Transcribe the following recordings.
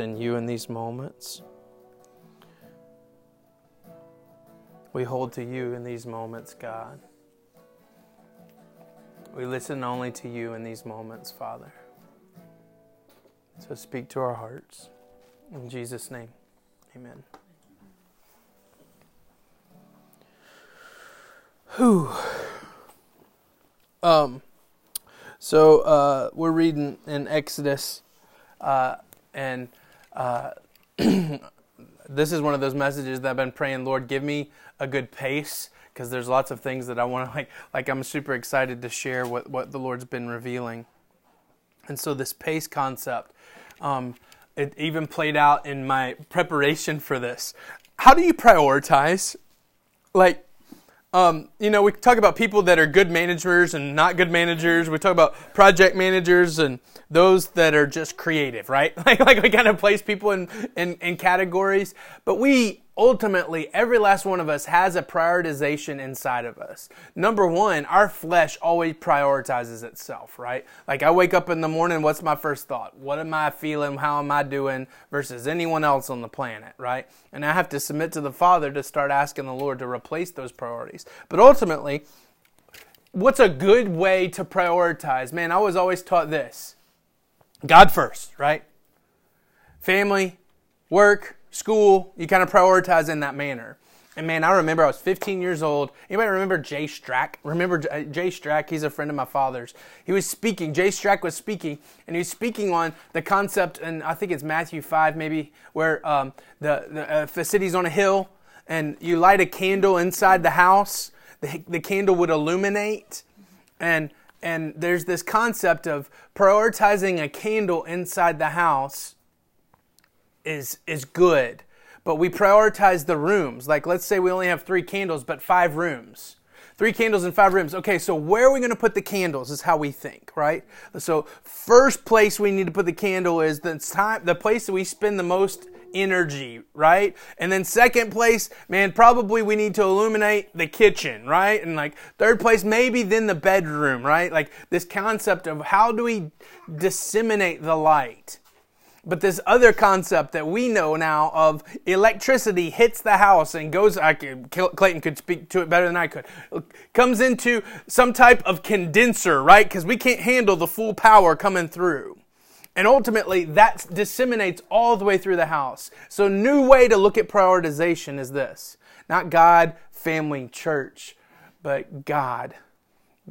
in you in these moments. We hold to you in these moments, God. We listen only to you in these moments, Father. So speak to our hearts. In Jesus' name, amen. Whew. Um, so uh, we're reading in Exodus, uh, and uh, this is one of those messages that I've been praying, Lord, give me a good pace because there's lots of things that I want to like. Like I'm super excited to share what what the Lord's been revealing, and so this pace concept, um, it even played out in my preparation for this. How do you prioritize? Like um, you know, we talk about people that are good managers and not good managers. We talk about project managers and those that are just creative, right? like, like we kind of place people in, in, in categories. But we ultimately, every last one of us has a prioritization inside of us. Number one, our flesh always prioritizes itself, right? Like I wake up in the morning, what's my first thought? What am I feeling? How am I doing versus anyone else on the planet, right? And I have to submit to the Father to start asking the Lord to replace those priorities. But ultimately, what's a good way to prioritize? Man, I was always taught this God first, right? Family, work, school, you kind of prioritize in that manner. And man, I remember I was 15 years old. Anybody remember Jay Strack? Remember Jay Strack? He's a friend of my father's. He was speaking. Jay Strack was speaking, and he was speaking on the concept, and I think it's Matthew 5, maybe, where um, the, the uh, if a city's on a hill and you light a candle inside the house, the, the candle would illuminate. And, and there's this concept of prioritizing a candle inside the house is is good but we prioritize the rooms. Like let's say we only have three candles but five rooms. Three candles in five rooms. Okay so where are we going to put the candles is how we think right? So first place we need to put the candle is the time the place that we spend the most energy right? And then second place man probably we need to illuminate the kitchen right? And like third place maybe then the bedroom right? Like this concept of how do we disseminate the light but this other concept that we know now of electricity hits the house and goes, I could, Clayton could speak to it better than I could, comes into some type of condenser, right? Because we can't handle the full power coming through. And ultimately, that disseminates all the way through the house. So, new way to look at prioritization is this not God, family, church, but God.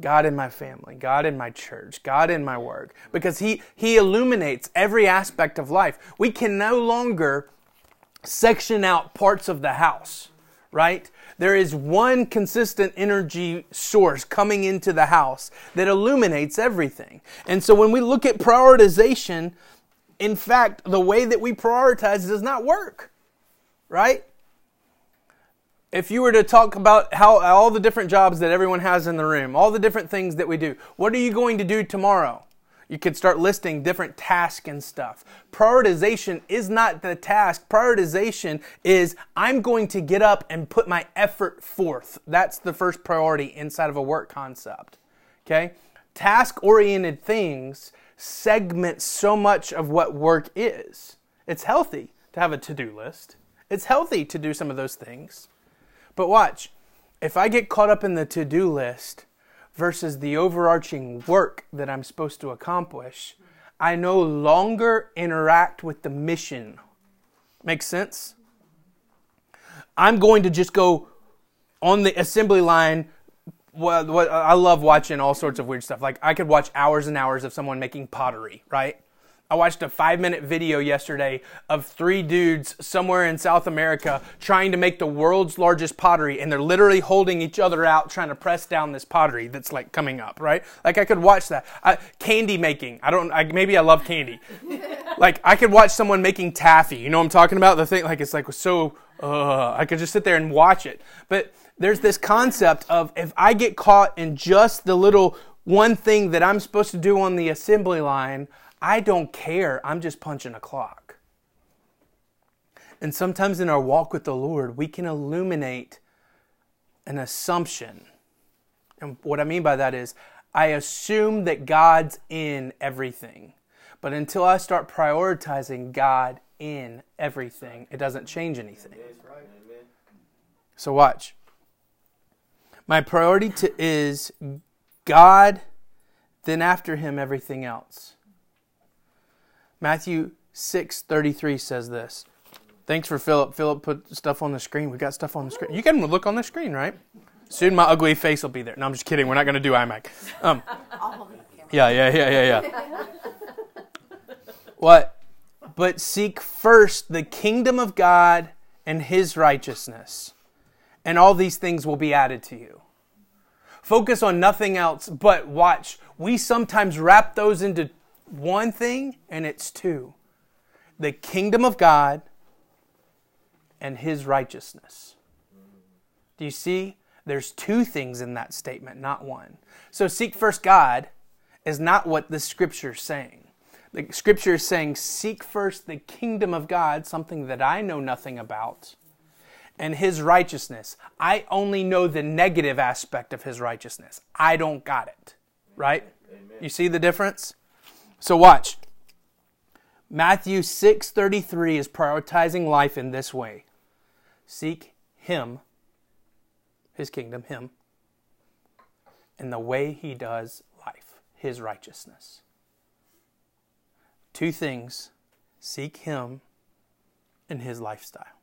God in my family, God in my church, God in my work, because He, he illuminates every aspect of life. We can no longer section out parts of the house, right? There is one consistent energy source coming into the house that illuminates everything. And so when we look at prioritization, in fact, the way that we prioritize does not work, right? If you were to talk about how all the different jobs that everyone has in the room, all the different things that we do, what are you going to do tomorrow? You could start listing different tasks and stuff. Prioritization is not the task. Prioritization is I'm going to get up and put my effort forth. That's the first priority inside of a work concept. Okay? Task oriented things segment so much of what work is. It's healthy to have a to do list, it's healthy to do some of those things. But watch, if I get caught up in the to do list versus the overarching work that I'm supposed to accomplish, I no longer interact with the mission. Makes sense? I'm going to just go on the assembly line. What, what I love watching all sorts of weird stuff. Like I could watch hours and hours of someone making pottery, right? I watched a five minute video yesterday of three dudes somewhere in South America trying to make the world's largest pottery, and they're literally holding each other out trying to press down this pottery that's like coming up, right? Like I could watch that. I, candy making. I don't. I, maybe I love candy. like I could watch someone making taffy. You know what I'm talking about? The thing like it's like so. Uh, I could just sit there and watch it. But there's this concept of if I get caught in just the little one thing that I'm supposed to do on the assembly line, I don't care. I'm just punching a clock. And sometimes in our walk with the Lord, we can illuminate an assumption. And what I mean by that is, I assume that God's in everything. But until I start prioritizing God in everything. It doesn't change anything. So watch. My priority to, is God, then after him everything else. Matthew 6:33 says this. Thanks for Philip. Philip put stuff on the screen. We got stuff on the screen. You can look on the screen, right? Soon my ugly face will be there. No, I'm just kidding. We're not going to do iMac. Um, yeah, yeah, yeah, yeah, yeah. what? But seek first the kingdom of God and his righteousness, and all these things will be added to you. Focus on nothing else, but watch. We sometimes wrap those into one thing, and it's two the kingdom of God and his righteousness. Do you see? There's two things in that statement, not one. So seek first God is not what the scripture is saying. The scripture is saying, seek first the kingdom of God, something that I know nothing about, and his righteousness. I only know the negative aspect of his righteousness. I don't got it. Right? Amen. You see the difference? So watch. Matthew 6:33 is prioritizing life in this way. Seek him, his kingdom, him, and the way he does life, his righteousness. Two things seek him and his lifestyle.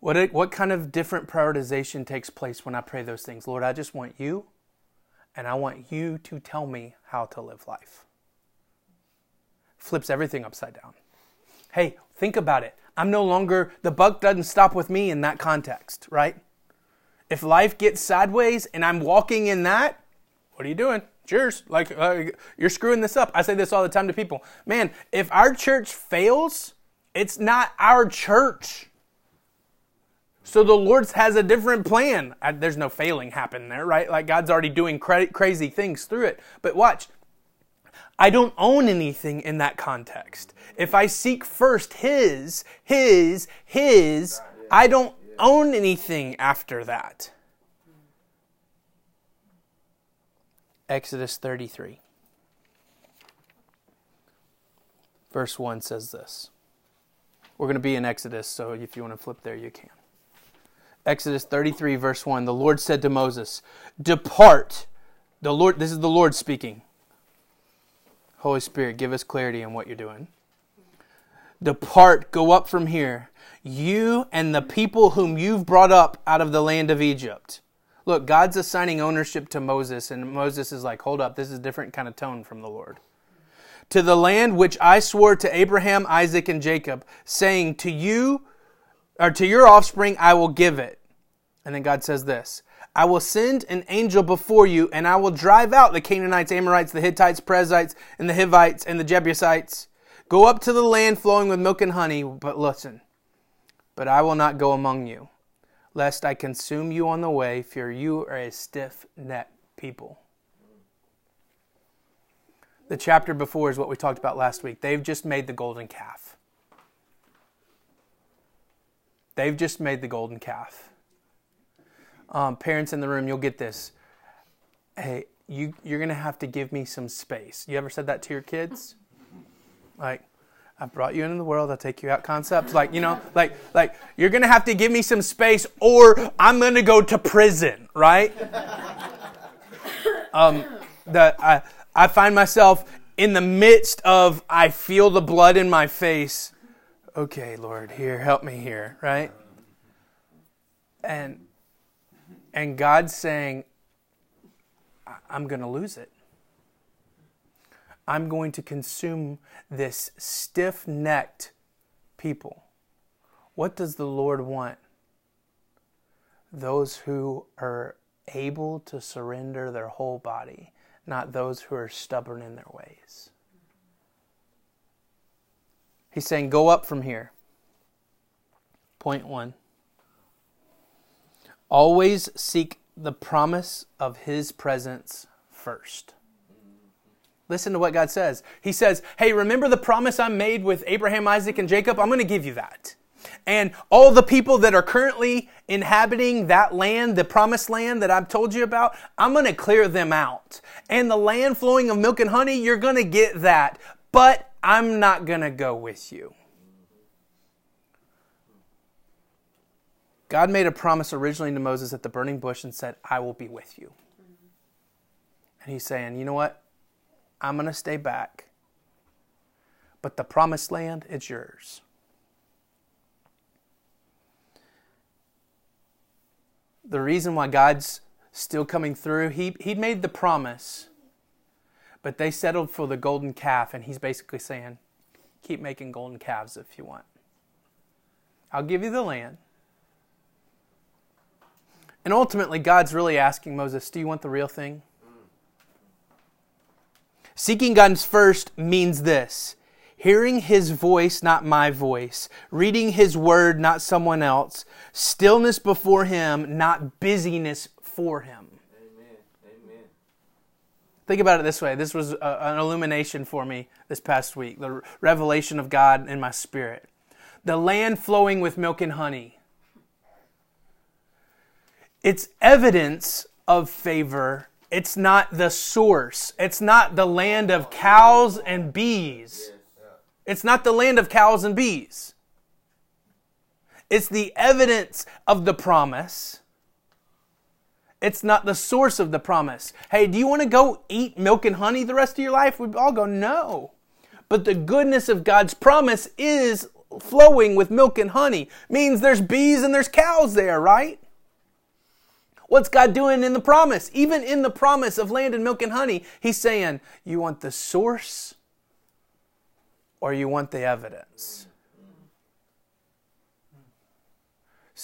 What, what kind of different prioritization takes place when I pray those things? Lord, I just want you, and I want you to tell me how to live life. Flips everything upside down. Hey, think about it. I'm no longer, the buck doesn't stop with me in that context, right? If life gets sideways and I'm walking in that, what are you doing? Yours. Like, uh, you're screwing this up. I say this all the time to people. Man, if our church fails, it's not our church. So the Lord has a different plan. There's no failing happen there, right? Like God's already doing cra- crazy things through it. But watch, I don't own anything in that context. If I seek first His, His, His, I don't own anything after that. Exodus 33. Verse 1 says this. We're going to be in Exodus, so if you want to flip there, you can. Exodus 33, verse 1. The Lord said to Moses, Depart. The Lord, this is the Lord speaking. Holy Spirit, give us clarity on what you're doing. Depart, go up from here, you and the people whom you've brought up out of the land of Egypt. Look, God's assigning ownership to Moses, and Moses is like, hold up, this is a different kind of tone from the Lord. To the land which I swore to Abraham, Isaac, and Jacob, saying, To you, or to your offspring, I will give it. And then God says this I will send an angel before you, and I will drive out the Canaanites, Amorites, the Hittites, Perizzites, and the Hivites, and the Jebusites. Go up to the land flowing with milk and honey, but listen. But I will not go among you, lest I consume you on the way, for you are a stiff necked people. The chapter before is what we talked about last week. They've just made the golden calf. They've just made the golden calf um, parents in the room, you'll get this. Hey, you you're gonna have to give me some space. You ever said that to your kids? Like, I've brought you into the world. I'll take you out. Concepts like you know, like like you're gonna have to give me some space, or I'm gonna go to prison, right? um, that I I find myself in the midst of I feel the blood in my face. Okay, Lord, here, help me here, right? And and God's saying, I'm going to lose it. I'm going to consume this stiff necked people. What does the Lord want? Those who are able to surrender their whole body, not those who are stubborn in their ways. He's saying, Go up from here. Point one. Always seek the promise of His presence first. Listen to what God says. He says, Hey, remember the promise I made with Abraham, Isaac, and Jacob? I'm going to give you that. And all the people that are currently inhabiting that land, the promised land that I've told you about, I'm going to clear them out. And the land flowing of milk and honey, you're going to get that. But I'm not going to go with you. God made a promise originally to Moses at the burning bush and said, I will be with you. And he's saying, you know what? I'm going to stay back. But the promised land, it's yours. The reason why God's still coming through, he, he made the promise, but they settled for the golden calf, and he's basically saying, keep making golden calves if you want. I'll give you the land. And ultimately, God's really asking Moses, Do you want the real thing? Seeking God first means this hearing his voice, not my voice, reading his word, not someone else, stillness before him, not busyness for him. Amen. Amen. Think about it this way. This was a, an illumination for me this past week, the revelation of God in my spirit. The land flowing with milk and honey it's evidence of favor. It's not the source. It's not the land of cows and bees. It's not the land of cows and bees. It's the evidence of the promise. It's not the source of the promise. Hey, do you want to go eat milk and honey the rest of your life? We'd all go, no. But the goodness of God's promise is flowing with milk and honey. Means there's bees and there's cows there, right? What's God doing in the promise? Even in the promise of land and milk and honey, He's saying, You want the source or you want the evidence?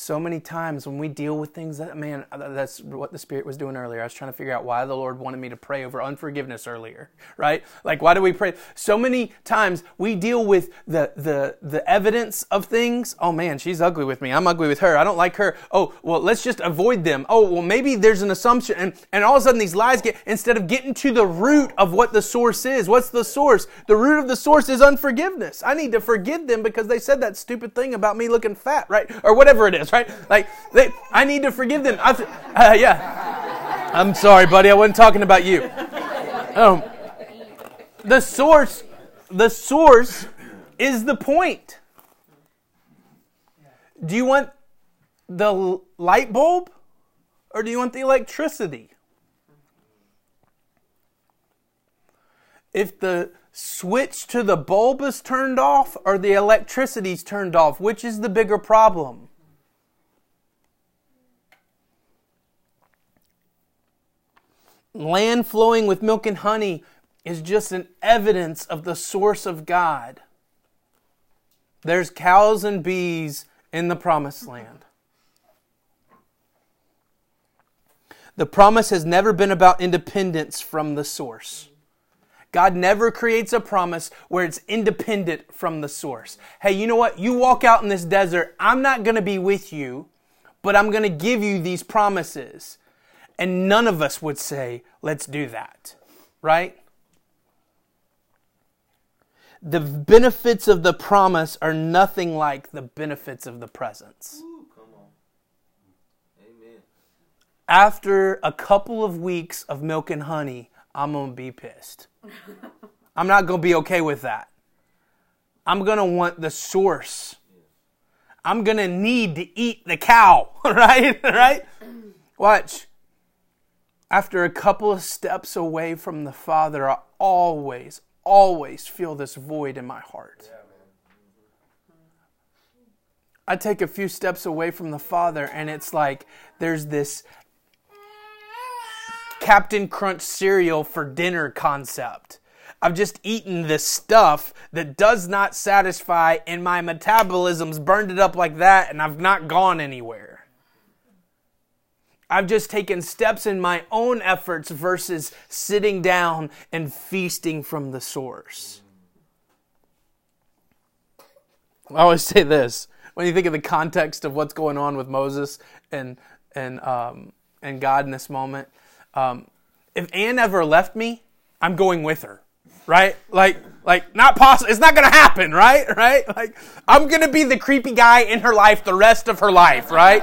So many times when we deal with things that man uh, that's what the spirit was doing earlier. I was trying to figure out why the lord wanted me to pray over unforgiveness earlier right? Like why do we pray? So many times we deal with the the the evidence of things. Oh man she's ugly with me. I'm ugly with her. I don't like her. Oh well let's just avoid them. Oh well maybe there's an assumption and and all of a sudden these lies get instead of getting to the root of what the source is what's the source? The root of the source is unforgiveness. I need to forgive them because they said that stupid thing about me looking fat right? Or whatever it is, right? Like, they, I need to forgive them. Uh, yeah. I'm sorry, buddy. I wasn't talking about you. Um, the source, the source is the point. Do you want the light bulb or do you want the electricity? If the switch to the bulb is turned off or the electricity is turned off, which is the bigger problem? Land flowing with milk and honey is just an evidence of the source of God. There's cows and bees in the promised land. The promise has never been about independence from the source. God never creates a promise where it's independent from the source. Hey, you know what? You walk out in this desert, I'm not going to be with you, but I'm going to give you these promises. And none of us would say, let's do that, right? The benefits of the promise are nothing like the benefits of the presence. Ooh, After a couple of weeks of milk and honey, I'm going to be pissed. I'm not going to be okay with that. I'm going to want the source. I'm going to need to eat the cow, right? right? Watch after a couple of steps away from the Father, I always, always feel this void in my heart. I take a few steps away from the Father, and it's like there's this Captain Crunch cereal for dinner concept. I've just eaten this stuff that does not satisfy, and my metabolism's burned it up like that, and I've not gone anywhere. I've just taken steps in my own efforts versus sitting down and feasting from the source. I always say this when you think of the context of what's going on with Moses and and um, and God in this moment. Um, if Anne ever left me, I'm going with her, right? Like like not possible. It's not gonna happen, right? Right? Like I'm gonna be the creepy guy in her life the rest of her life, right?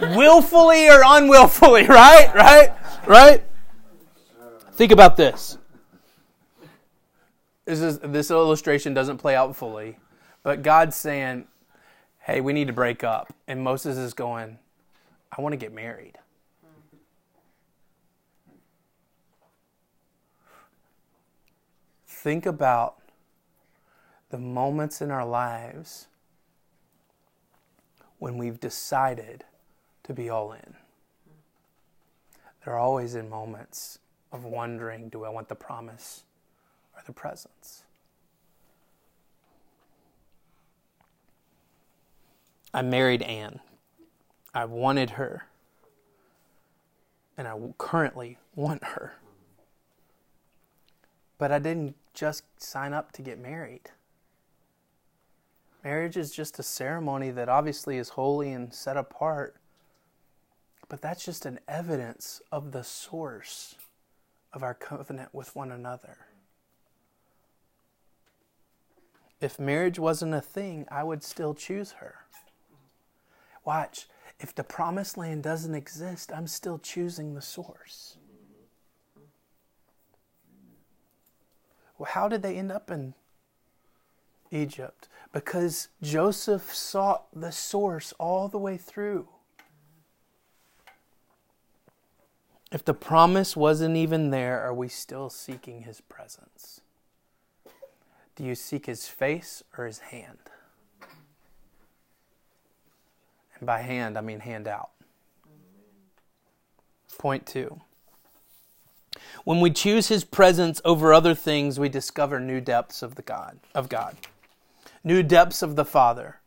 Willfully or unwillfully, right? Right? Right? Think about this. this is this illustration doesn't play out fully, but God's saying, "Hey, we need to break up," and Moses is going, "I want to get married." Think about the moments in our lives when we've decided to be all in. They're always in moments of wondering do I want the promise or the presence? I married Anne. I wanted her. And I currently want her. But I didn't just sign up to get married. Marriage is just a ceremony that obviously is holy and set apart, but that's just an evidence of the source of our covenant with one another. If marriage wasn't a thing, I would still choose her. Watch, if the promised land doesn't exist, I'm still choosing the source. Well, how did they end up in Egypt? Because Joseph sought the source all the way through. If the promise wasn't even there, are we still seeking his presence? Do you seek his face or his hand? And by hand, I mean hand out. Point two. When we choose his presence over other things, we discover new depths of the God of God. New depths of the Father.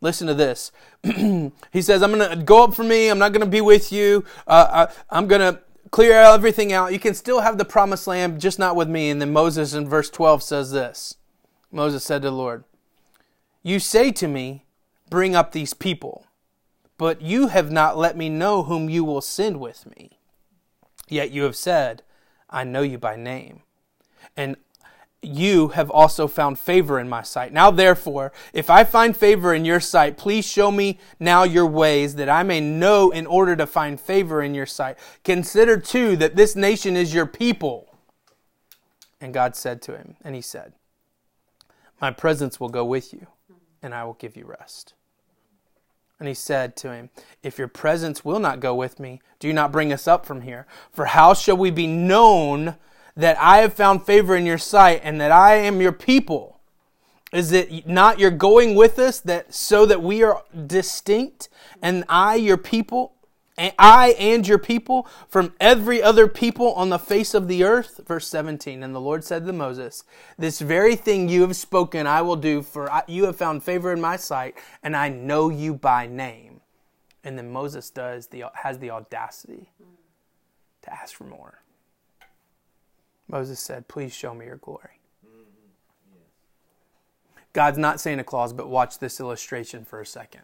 Listen to this. he says, I'm going to go up for me. I'm not going to be with you. Uh, I, I'm going to clear everything out. You can still have the promised land, just not with me. And then Moses in verse 12 says this Moses said to the Lord, You say to me, Bring up these people, but you have not let me know whom you will send with me. Yet you have said, I know you by name. And you have also found favor in my sight. Now, therefore, if I find favor in your sight, please show me now your ways that I may know in order to find favor in your sight. Consider too that this nation is your people. And God said to him, and he said, My presence will go with you, and I will give you rest. And he said to him, If your presence will not go with me, do not bring us up from here. For how shall we be known that I have found favor in your sight and that I am your people? Is it not your going with us that so that we are distinct and I your people and I and your people from every other people on the face of the earth? Verse 17. And the Lord said to Moses, This very thing you have spoken I will do, for you have found favor in my sight, and I know you by name. And then Moses does the, has the audacity to ask for more. Moses said, Please show me your glory. Mm-hmm. God's not Santa Claus, but watch this illustration for a second.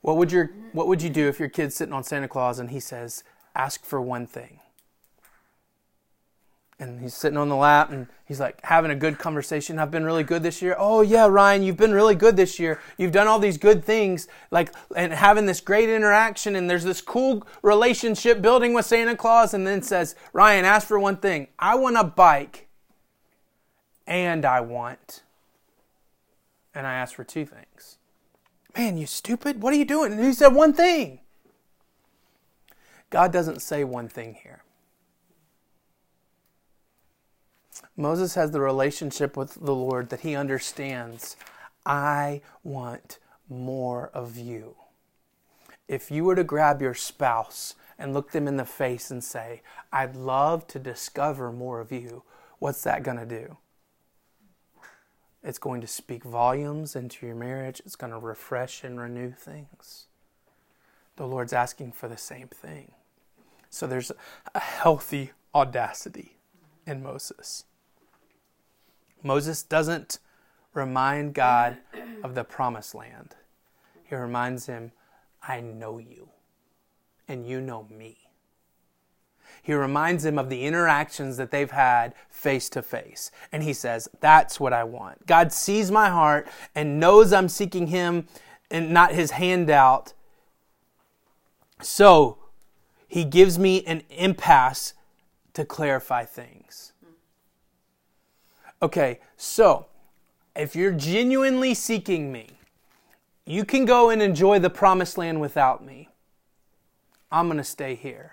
What would, your, what would you do if your kid's sitting on Santa Claus and he says, Ask for one thing? And he's sitting on the lap and he's like having a good conversation. I've been really good this year. Oh yeah, Ryan, you've been really good this year. You've done all these good things, like and having this great interaction and there's this cool relationship building with Santa Claus and then says, "Ryan, ask for one thing. I want a bike and I want and I asked for two things." Man, you stupid. What are you doing? And he said one thing. God doesn't say one thing here. Moses has the relationship with the Lord that he understands. I want more of you. If you were to grab your spouse and look them in the face and say, I'd love to discover more of you, what's that going to do? It's going to speak volumes into your marriage. It's going to refresh and renew things. The Lord's asking for the same thing. So there's a healthy audacity in Moses. Moses doesn't remind God of the promised land. He reminds him, I know you, and you know me. He reminds him of the interactions that they've had face to face. And he says, That's what I want. God sees my heart and knows I'm seeking him and not his handout. So he gives me an impasse to clarify things. Okay, so if you're genuinely seeking me, you can go and enjoy the promised land without me. I'm going to stay here.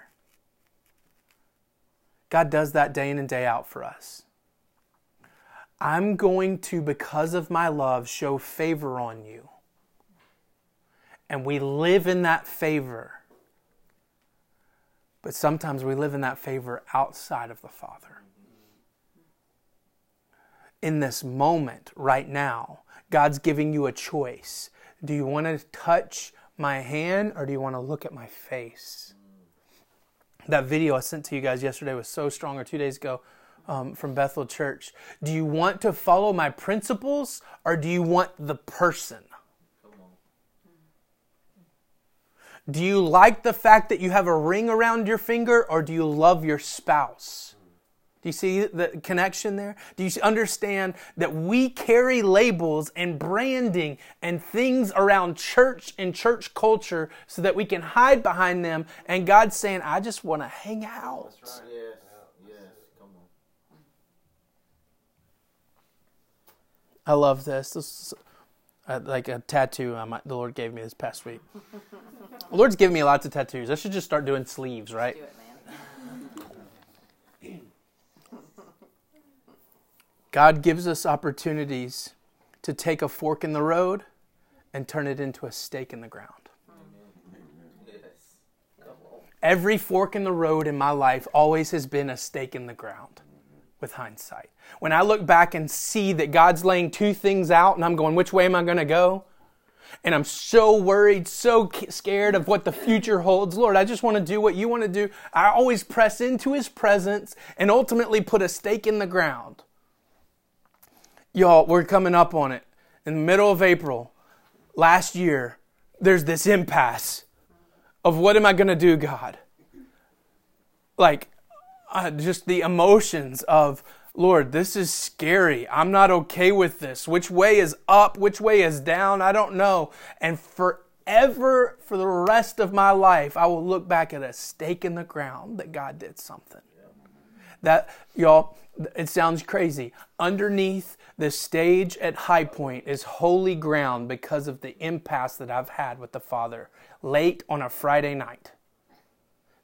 God does that day in and day out for us. I'm going to, because of my love, show favor on you. And we live in that favor. But sometimes we live in that favor outside of the Father. In this moment, right now, God's giving you a choice. Do you want to touch my hand or do you want to look at my face? That video I sent to you guys yesterday was so strong, or two days ago um, from Bethel Church. Do you want to follow my principles or do you want the person? Do you like the fact that you have a ring around your finger or do you love your spouse? Do you see the connection there? Do you understand that we carry labels and branding and things around church and church culture so that we can hide behind them? And God's saying, I just want to hang out. Yes. Yes. Come on. I love this. This is uh, like a tattoo might, the Lord gave me this past week. the Lord's given me lots of tattoos. I should just start doing sleeves, right? Do God gives us opportunities to take a fork in the road and turn it into a stake in the ground. Every fork in the road in my life always has been a stake in the ground with hindsight. When I look back and see that God's laying two things out and I'm going, which way am I going to go? And I'm so worried, so scared of what the future holds. Lord, I just want to do what you want to do. I always press into his presence and ultimately put a stake in the ground. Y'all, we're coming up on it. In the middle of April last year, there's this impasse of what am I going to do, God? Like, uh, just the emotions of, Lord, this is scary. I'm not okay with this. Which way is up? Which way is down? I don't know. And forever, for the rest of my life, I will look back at a stake in the ground that God did something. That, y'all, it sounds crazy. Underneath the stage at High Point is holy ground because of the impasse that I've had with the Father late on a Friday night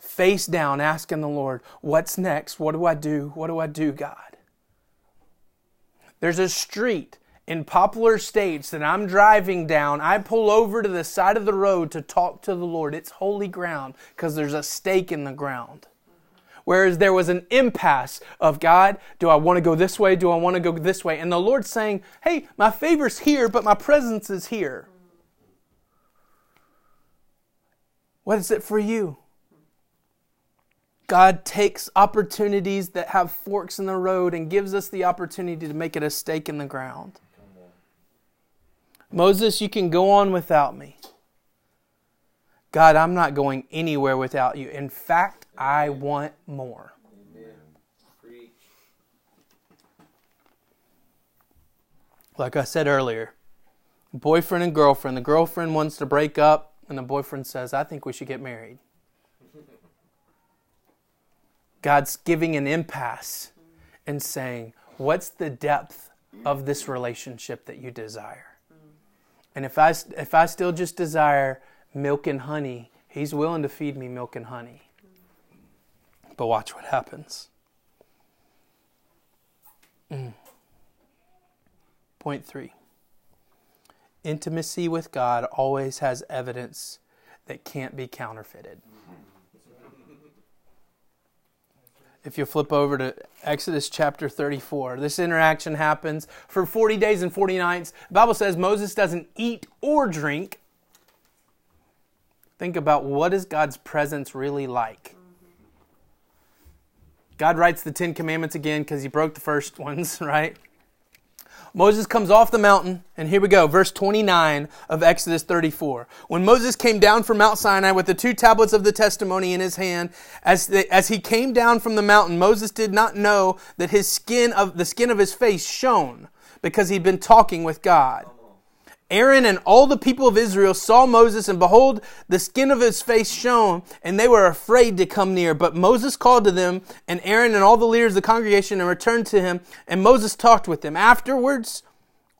face down, asking the Lord, What's next? What do I do? What do I do, God? There's a street in Poplar States that I'm driving down. I pull over to the side of the road to talk to the Lord. It's holy ground because there's a stake in the ground. Whereas there was an impasse of God, do I want to go this way? Do I want to go this way? And the Lord's saying, hey, my favor's here, but my presence is here. What is it for you? God takes opportunities that have forks in the road and gives us the opportunity to make it a stake in the ground. Moses, you can go on without me. God, I'm not going anywhere without you. In fact, I want more. Like I said earlier, boyfriend and girlfriend. The girlfriend wants to break up, and the boyfriend says, I think we should get married. God's giving an impasse and saying, What's the depth of this relationship that you desire? And if I, if I still just desire milk and honey, He's willing to feed me milk and honey. But watch what happens. Mm. Point three intimacy with God always has evidence that can't be counterfeited. if you flip over to Exodus chapter 34, this interaction happens for 40 days and 40 nights. The Bible says Moses doesn't eat or drink. Think about what is God's presence really like? God writes the Ten Commandments again because he broke the first ones, right? Moses comes off the mountain, and here we go, verse 29 of Exodus 34. When Moses came down from Mount Sinai with the two tablets of the testimony in his hand, as, the, as he came down from the mountain, Moses did not know that his skin of the skin of his face shone because he'd been talking with God. Aaron and all the people of Israel saw Moses, and behold, the skin of his face shone, and they were afraid to come near. But Moses called to them, and Aaron and all the leaders of the congregation, and returned to him, and Moses talked with them. Afterwards,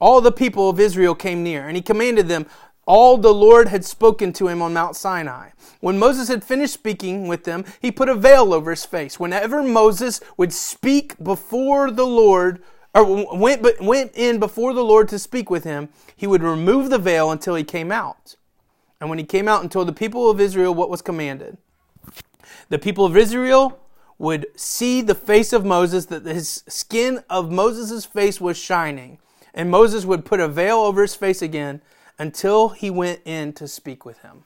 all the people of Israel came near, and he commanded them all the Lord had spoken to him on Mount Sinai. When Moses had finished speaking with them, he put a veil over his face. Whenever Moses would speak before the Lord, or went, went in before the Lord to speak with him, he would remove the veil until he came out. And when he came out and told the people of Israel what was commanded, the people of Israel would see the face of Moses, that his skin of Moses' face was shining. And Moses would put a veil over his face again until he went in to speak with him.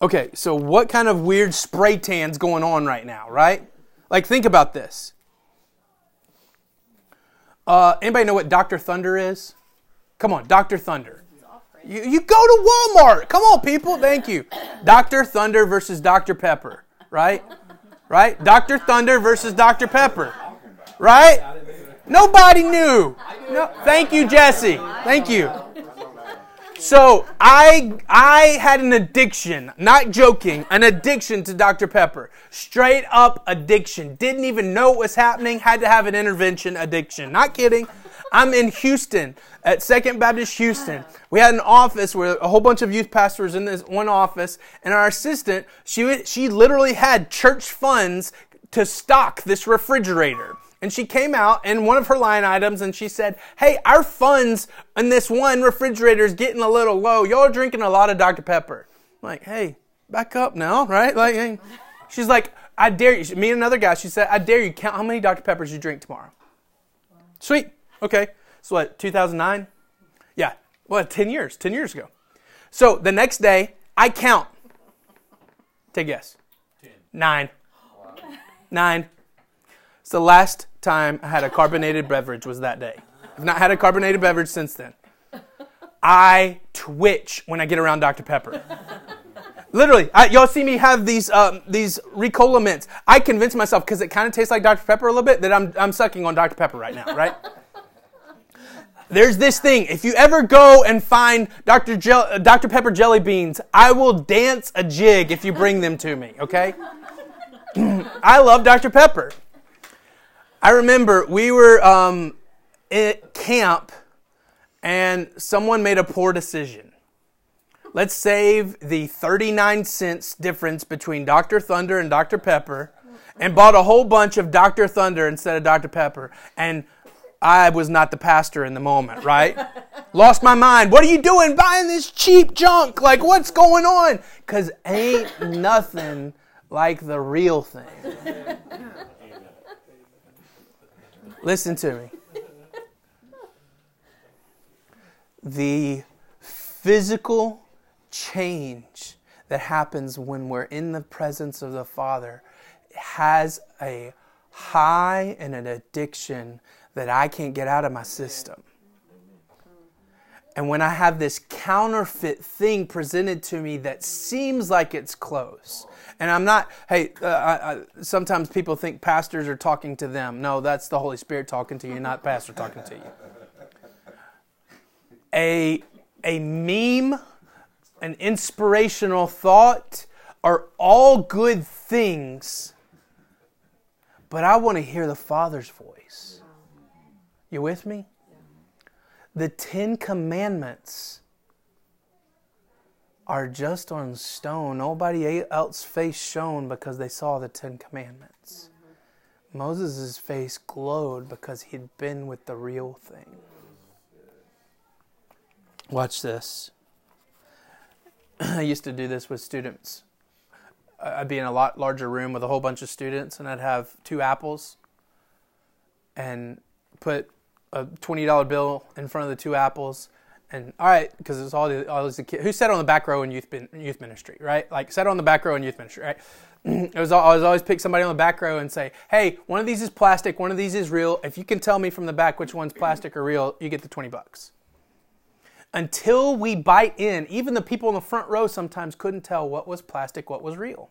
Okay, so what kind of weird spray tan's going on right now, right? Like, think about this. Uh, anybody know what Dr. Thunder is? Come on, Dr. Thunder. You, you go to Walmart. Come on, people. Thank you. Dr. Thunder versus Dr. Pepper, right? Right? Dr. Thunder versus Dr. Pepper, right? Nobody knew. No, thank you, Jesse. Thank you. So I I had an addiction, not joking, an addiction to Dr. Pepper. Straight up addiction. Didn't even know what was happening, had to have an intervention addiction. Not kidding. I'm in Houston at Second Baptist Houston. We had an office where a whole bunch of youth pastors in this one office, and our assistant, she she literally had church funds to stock this refrigerator. And she came out and one of her line items and she said, Hey, our funds in this one refrigerator is getting a little low. Y'all are drinking a lot of Dr. Pepper. I'm like, hey, back up now, right? Like, she's like, I dare you. Me and another guy, she said, I dare you count how many Dr. Peppers you drink tomorrow. Sweet. Okay. So what, 2009? Yeah. What, 10 years? 10 years ago. So the next day, I count. Take a guess. Ten. Nine. Wow. Nine. It's the last time I had a carbonated beverage was that day. I've not had a carbonated beverage since then. I twitch when I get around Dr. Pepper. Literally, I, y'all see me have these um, these Ricola mints. I convince myself because it kind of tastes like Dr. Pepper a little bit that I'm I'm sucking on Dr. Pepper right now, right? There's this thing. If you ever go and find Dr. Gel- Dr. Pepper jelly beans, I will dance a jig if you bring them to me. Okay? I love Dr. Pepper. I remember we were um, at camp and someone made a poor decision. Let's save the 39 cents difference between Dr. Thunder and Dr. Pepper and bought a whole bunch of Dr. Thunder instead of Dr. Pepper. And I was not the pastor in the moment, right? Lost my mind. What are you doing buying this cheap junk? Like, what's going on? Because ain't nothing like the real thing. Listen to me. The physical change that happens when we're in the presence of the Father has a high and an addiction that I can't get out of my system. And when I have this counterfeit thing presented to me that seems like it's close, and I'm not, hey, uh, I, I, sometimes people think pastors are talking to them. No, that's the Holy Spirit talking to you, not pastor talking to you. A, a meme, an inspirational thought are all good things, but I want to hear the Father's voice. You with me? The Ten Commandments are just on stone. Nobody else's face shone because they saw the Ten Commandments. Mm-hmm. Moses' face glowed because he'd been with the real thing. Watch this. I used to do this with students. I'd be in a lot larger room with a whole bunch of students, and I'd have two apples and put a $20 bill in front of the two apples and all right, because it's all the all the kids who sat on the back row in youth youth ministry, right? Like sat on the back row in youth ministry, right? it was I was always pick somebody on the back row and say, "Hey, one of these is plastic, one of these is real. If you can tell me from the back which one's plastic or real, you get the twenty bucks." Until we bite in, even the people in the front row sometimes couldn't tell what was plastic, what was real.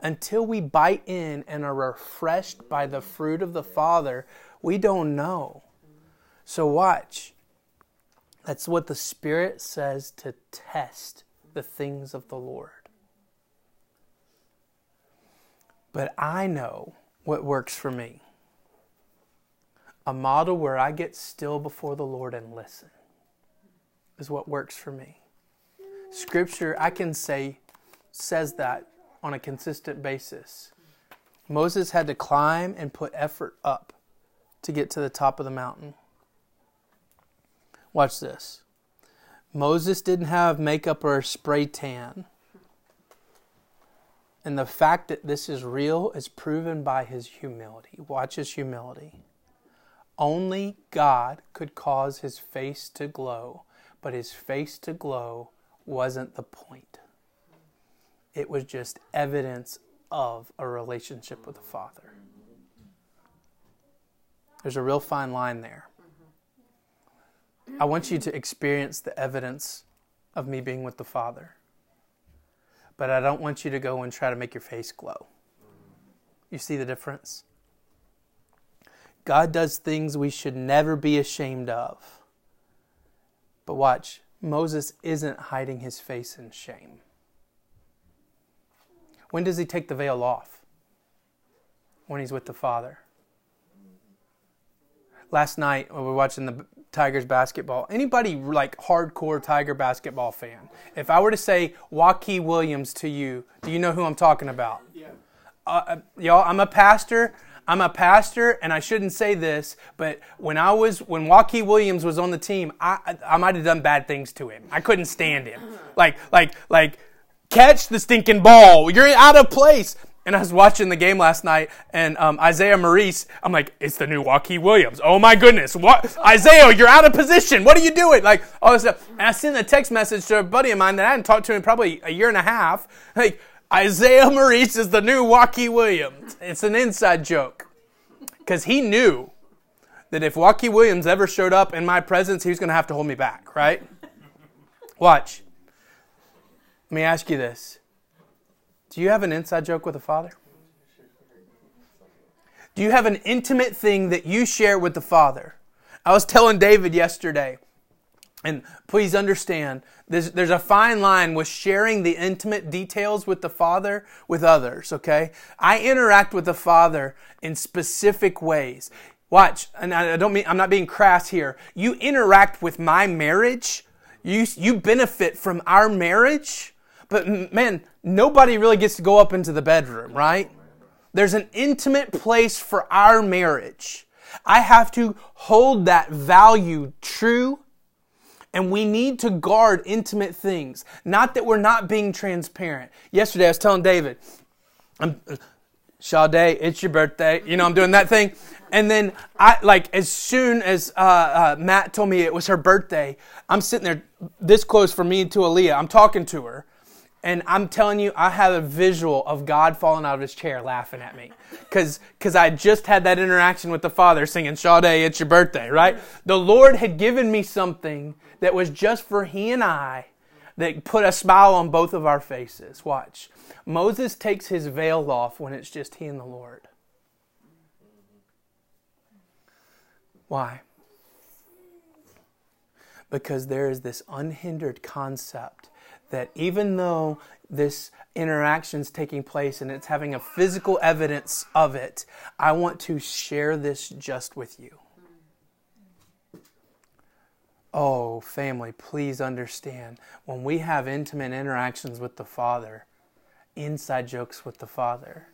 Until we bite in and are refreshed by the fruit of the Father, we don't know. So watch That's what the Spirit says to test the things of the Lord. But I know what works for me a model where I get still before the Lord and listen is what works for me. Scripture, I can say, says that on a consistent basis. Moses had to climb and put effort up to get to the top of the mountain. Watch this. Moses didn't have makeup or spray tan. And the fact that this is real is proven by his humility. Watch his humility. Only God could cause his face to glow, but his face to glow wasn't the point. It was just evidence of a relationship with the Father. There's a real fine line there. I want you to experience the evidence of me being with the Father. But I don't want you to go and try to make your face glow. You see the difference? God does things we should never be ashamed of. But watch, Moses isn't hiding his face in shame. When does he take the veil off? When he's with the Father. Last night, we were watching the Tigers basketball. Anybody like hardcore Tiger basketball fan? If I were to say Waukee Williams to you, do you know who I'm talking about? Yeah. Uh, uh, y'all, I'm a pastor. I'm a pastor, and I shouldn't say this, but when I was when Waukee Williams was on the team, I I, I might have done bad things to him. I couldn't stand him. Like like like catch the stinking ball. You're out of place. And I was watching the game last night, and um, Isaiah Maurice, I'm like, it's the new Waukee Williams. Oh my goodness. What? Isaiah, you're out of position. What are you doing? Like, all this stuff. And I sent a text message to a buddy of mine that I hadn't talked to in probably a year and a half. Like, Isaiah Maurice is the new Waukee Williams. It's an inside joke. Because he knew that if Waukee Williams ever showed up in my presence, he was going to have to hold me back, right? Watch. Let me ask you this do you have an inside joke with the Father? Do you have an intimate thing that you share with the Father? I was telling David yesterday, and please understand, there's, there's a fine line with sharing the intimate details with the Father with others, okay? I interact with the Father in specific ways. Watch, and I don't mean, I'm not being crass here. You interact with my marriage, you, you benefit from our marriage, but man, nobody really gets to go up into the bedroom, right? There's an intimate place for our marriage. I have to hold that value true, and we need to guard intimate things. Not that we're not being transparent. Yesterday, I was telling David, I'm, Sade, it's your birthday. You know, I'm doing that thing. And then I like as soon as uh, uh, Matt told me it was her birthday, I'm sitting there this close from me to Aaliyah. I'm talking to her, and I'm telling you, I have a visual of God falling out of his chair laughing at me. Because I just had that interaction with the Father singing, Sade, it's your birthday, right? The Lord had given me something that was just for he and I that put a smile on both of our faces. Watch. Moses takes his veil off when it's just he and the Lord. Why? Because there is this unhindered concept that even though this interaction is taking place and it's having a physical evidence of it, I want to share this just with you. Oh, family, please understand. When we have intimate interactions with the Father, inside jokes with the Father,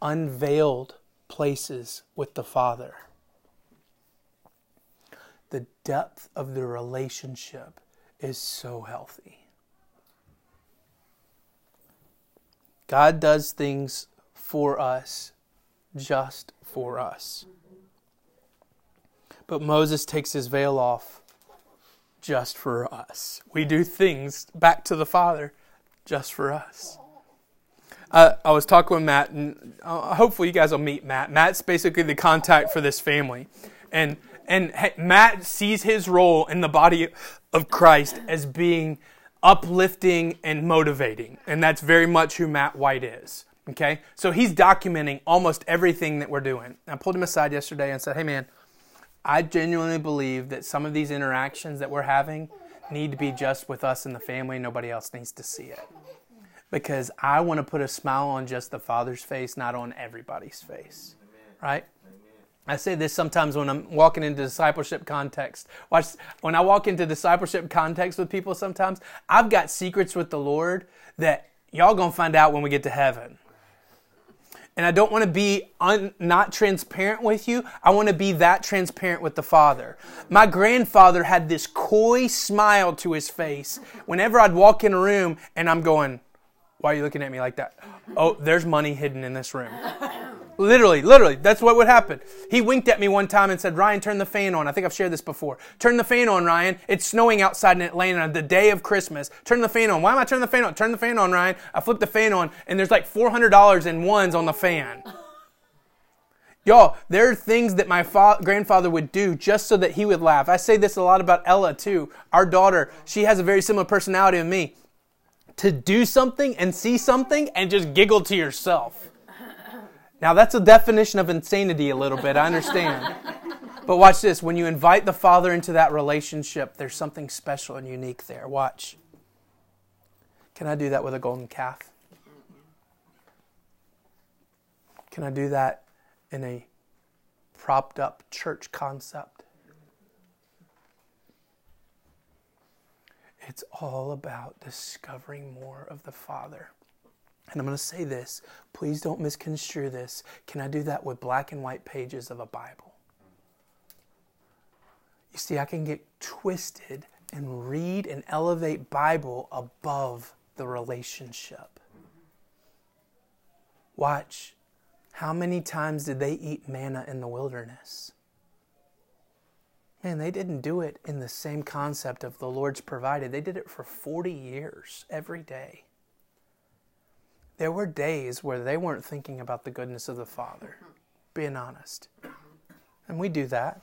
unveiled places with the Father, the depth of the relationship is so healthy. God does things for us, just for us. But Moses takes his veil off just for us. We do things back to the Father just for us. Uh, I was talking with Matt, and uh, hopefully you guys will meet Matt. Matt's basically the contact for this family, and and Matt sees his role in the body of Christ as being uplifting and motivating. And that's very much who Matt White is. Okay? So he's documenting almost everything that we're doing. I pulled him aside yesterday and said, hey man, I genuinely believe that some of these interactions that we're having need to be just with us and the family. Nobody else needs to see it. Because I want to put a smile on just the Father's face, not on everybody's face. Right? I say this sometimes when I'm walking into discipleship context. Watch when I walk into discipleship context with people sometimes, I've got secrets with the Lord that y'all to find out when we get to heaven. And I don't want to be un, not transparent with you. I want to be that transparent with the Father. My grandfather had this coy smile to his face whenever I'd walk in a room and I'm going, Why are you looking at me like that? Oh, there's money hidden in this room. Literally, literally, that's what would happen. He winked at me one time and said, Ryan, turn the fan on. I think I've shared this before. Turn the fan on, Ryan. It's snowing outside in Atlanta the day of Christmas. Turn the fan on. Why am I turning the fan on? Turn the fan on, Ryan. I flip the fan on, and there's like $400 in ones on the fan. Y'all, there are things that my fa- grandfather would do just so that he would laugh. I say this a lot about Ella, too. Our daughter, she has a very similar personality to me. To do something and see something and just giggle to yourself. Now, that's a definition of insanity a little bit, I understand. but watch this. When you invite the Father into that relationship, there's something special and unique there. Watch. Can I do that with a golden calf? Can I do that in a propped up church concept? It's all about discovering more of the Father. And I'm going to say this. Please don't misconstrue this. Can I do that with black and white pages of a Bible? You see, I can get twisted and read and elevate Bible above the relationship. Watch. How many times did they eat manna in the wilderness? Man, they didn't do it in the same concept of the Lord's provided. They did it for 40 years every day. There were days where they weren't thinking about the goodness of the Father, being honest. And we do that.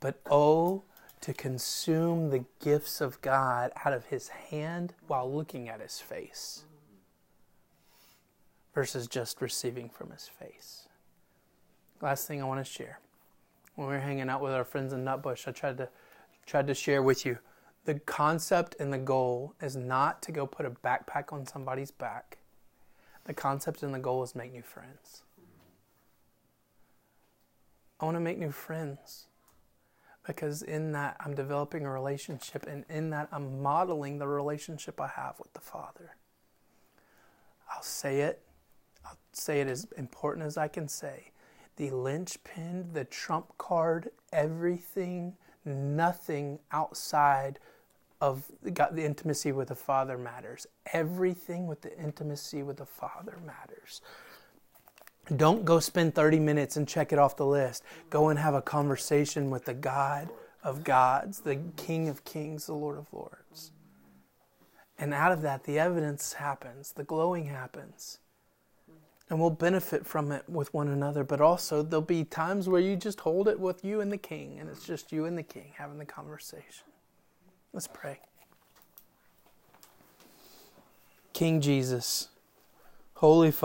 But oh, to consume the gifts of God out of His hand while looking at His face versus just receiving from His face. Last thing I want to share. When we were hanging out with our friends in Nutbush, I tried to tried to share with you the concept and the goal is not to go put a backpack on somebody's back. The concept and the goal is make new friends. I want to make new friends because in that I'm developing a relationship, and in that I'm modeling the relationship I have with the Father. I'll say it, I'll say it as important as I can say. The linchpin, the trump card, everything, nothing outside of God, the intimacy with the Father matters. Everything with the intimacy with the Father matters. Don't go spend 30 minutes and check it off the list. Go and have a conversation with the God of gods, the King of kings, the Lord of lords. And out of that, the evidence happens, the glowing happens. And we'll benefit from it with one another, but also there'll be times where you just hold it with you and the King, and it's just you and the King having the conversation. Let's pray. King Jesus, Holy Father,